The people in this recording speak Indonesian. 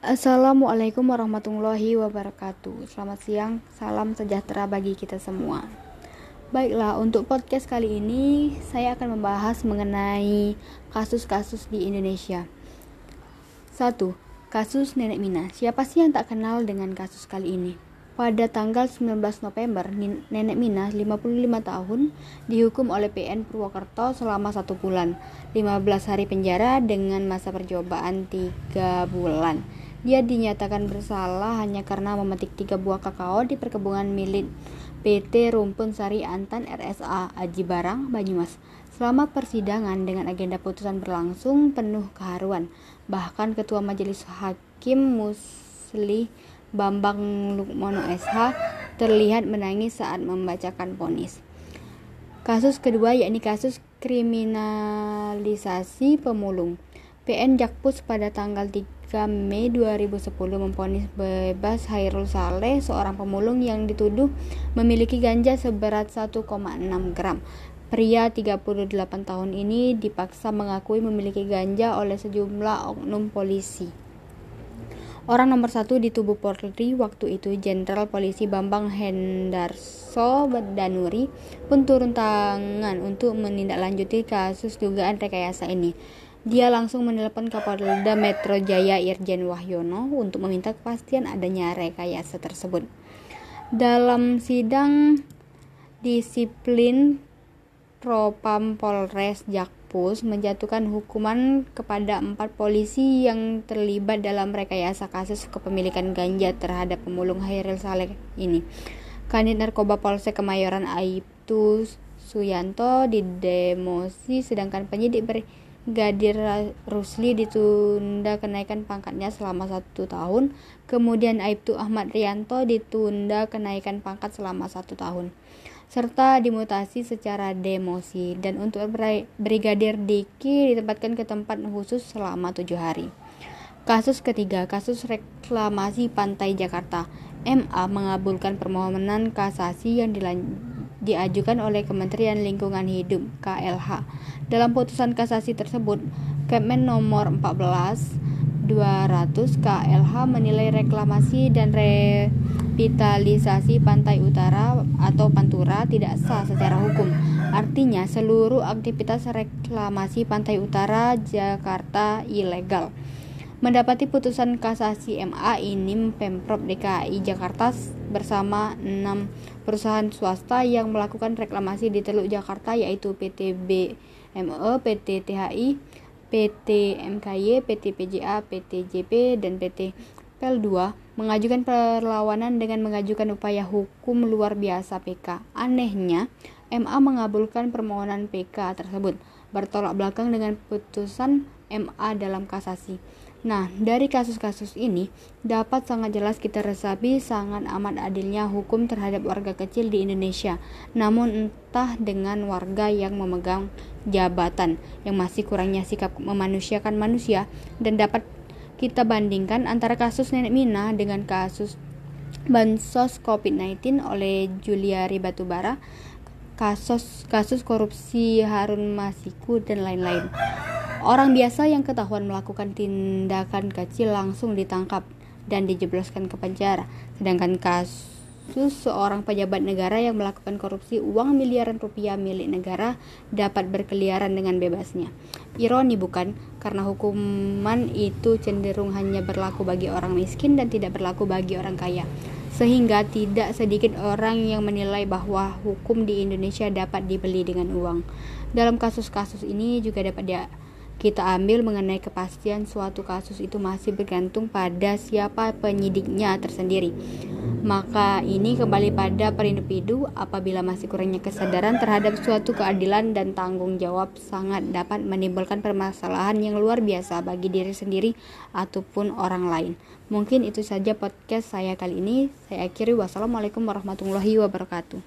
Assalamualaikum warahmatullahi wabarakatuh. Selamat siang, salam sejahtera bagi kita semua. Baiklah, untuk podcast kali ini saya akan membahas mengenai kasus-kasus di Indonesia. 1. Kasus Nenek Mina. Siapa sih yang tak kenal dengan kasus kali ini? Pada tanggal 19 November, Nenek Mina, 55 tahun, dihukum oleh PN Purwokerto selama satu bulan, 15 hari penjara dengan masa percobaan 3 bulan. Dia dinyatakan bersalah hanya karena memetik tiga buah kakao di perkebunan milik PT Rumpun Sari Antan RSA Aji Barang, Banyumas. Selama persidangan dengan agenda putusan berlangsung penuh keharuan. Bahkan Ketua Majelis Hakim Musli Bambang Lukmono SH terlihat menangis saat membacakan ponis. Kasus kedua yakni kasus kriminalisasi pemulung. PN Jakpus pada tanggal 3 Mei 2010 memponis bebas Hairul Saleh, seorang pemulung yang dituduh memiliki ganja seberat 1,6 gram. Pria 38 tahun ini dipaksa mengakui memiliki ganja oleh sejumlah oknum polisi. Orang nomor satu di tubuh Polri waktu itu Jenderal Polisi Bambang Hendarso Danuri pun turun tangan untuk menindaklanjuti kasus dugaan rekayasa ini. Dia langsung menelepon Kapolda Metro Jaya Irjen Wahyono untuk meminta kepastian adanya rekayasa tersebut. Dalam sidang disiplin Propam Polres Jakpus menjatuhkan hukuman kepada empat polisi yang terlibat dalam rekayasa kasus kepemilikan ganja terhadap pemulung Hairil Saleh ini. Kanit Narkoba Polsek Kemayoran Aibtu Suyanto didemosi sedangkan penyidik ber Gadir Rusli ditunda kenaikan pangkatnya selama satu tahun. Kemudian Aibtu Ahmad Rianto ditunda kenaikan pangkat selama satu tahun. Serta dimutasi secara demosi. Dan untuk Brigadir Diki ditempatkan ke tempat khusus selama tujuh hari. Kasus ketiga, kasus reklamasi Pantai Jakarta. MA mengabulkan permohonan kasasi yang diajukan oleh Kementerian Lingkungan Hidup KLH. Dalam putusan kasasi tersebut, Kemen nomor 14 200 KLH menilai reklamasi dan revitalisasi pantai utara atau Pantura tidak sah secara hukum. Artinya seluruh aktivitas reklamasi pantai utara Jakarta ilegal. Mendapati putusan kasasi MA ini Pemprov DKI Jakarta bersama enam perusahaan swasta yang melakukan reklamasi di Teluk Jakarta yaitu PT BME, PT THI, PT MKY, PT PJA, PT JP, dan PT PL2 mengajukan perlawanan dengan mengajukan upaya hukum luar biasa PK. Anehnya, MA mengabulkan permohonan PK tersebut, bertolak belakang dengan putusan MA dalam kasasi. Nah, dari kasus-kasus ini dapat sangat jelas kita resapi sangat amat adilnya hukum terhadap warga kecil di Indonesia. Namun entah dengan warga yang memegang jabatan yang masih kurangnya sikap memanusiakan manusia dan dapat kita bandingkan antara kasus Nenek Mina dengan kasus bansos COVID-19 oleh Juliari Batubara, kasus kasus korupsi Harun Masiku dan lain-lain. Orang biasa yang ketahuan melakukan tindakan kecil langsung ditangkap dan dijebloskan ke penjara. Sedangkan kasus seorang pejabat negara yang melakukan korupsi uang miliaran rupiah milik negara dapat berkeliaran dengan bebasnya. Ironi bukan? Karena hukuman itu cenderung hanya berlaku bagi orang miskin dan tidak berlaku bagi orang kaya. Sehingga tidak sedikit orang yang menilai bahwa hukum di Indonesia dapat dibeli dengan uang. Dalam kasus-kasus ini juga dapat dia kita ambil mengenai kepastian suatu kasus itu masih bergantung pada siapa penyidiknya tersendiri. Maka ini kembali pada per individu apabila masih kurangnya kesadaran terhadap suatu keadilan dan tanggung jawab sangat dapat menimbulkan permasalahan yang luar biasa bagi diri sendiri ataupun orang lain. Mungkin itu saja podcast saya kali ini. Saya akhiri wassalamualaikum warahmatullahi wabarakatuh.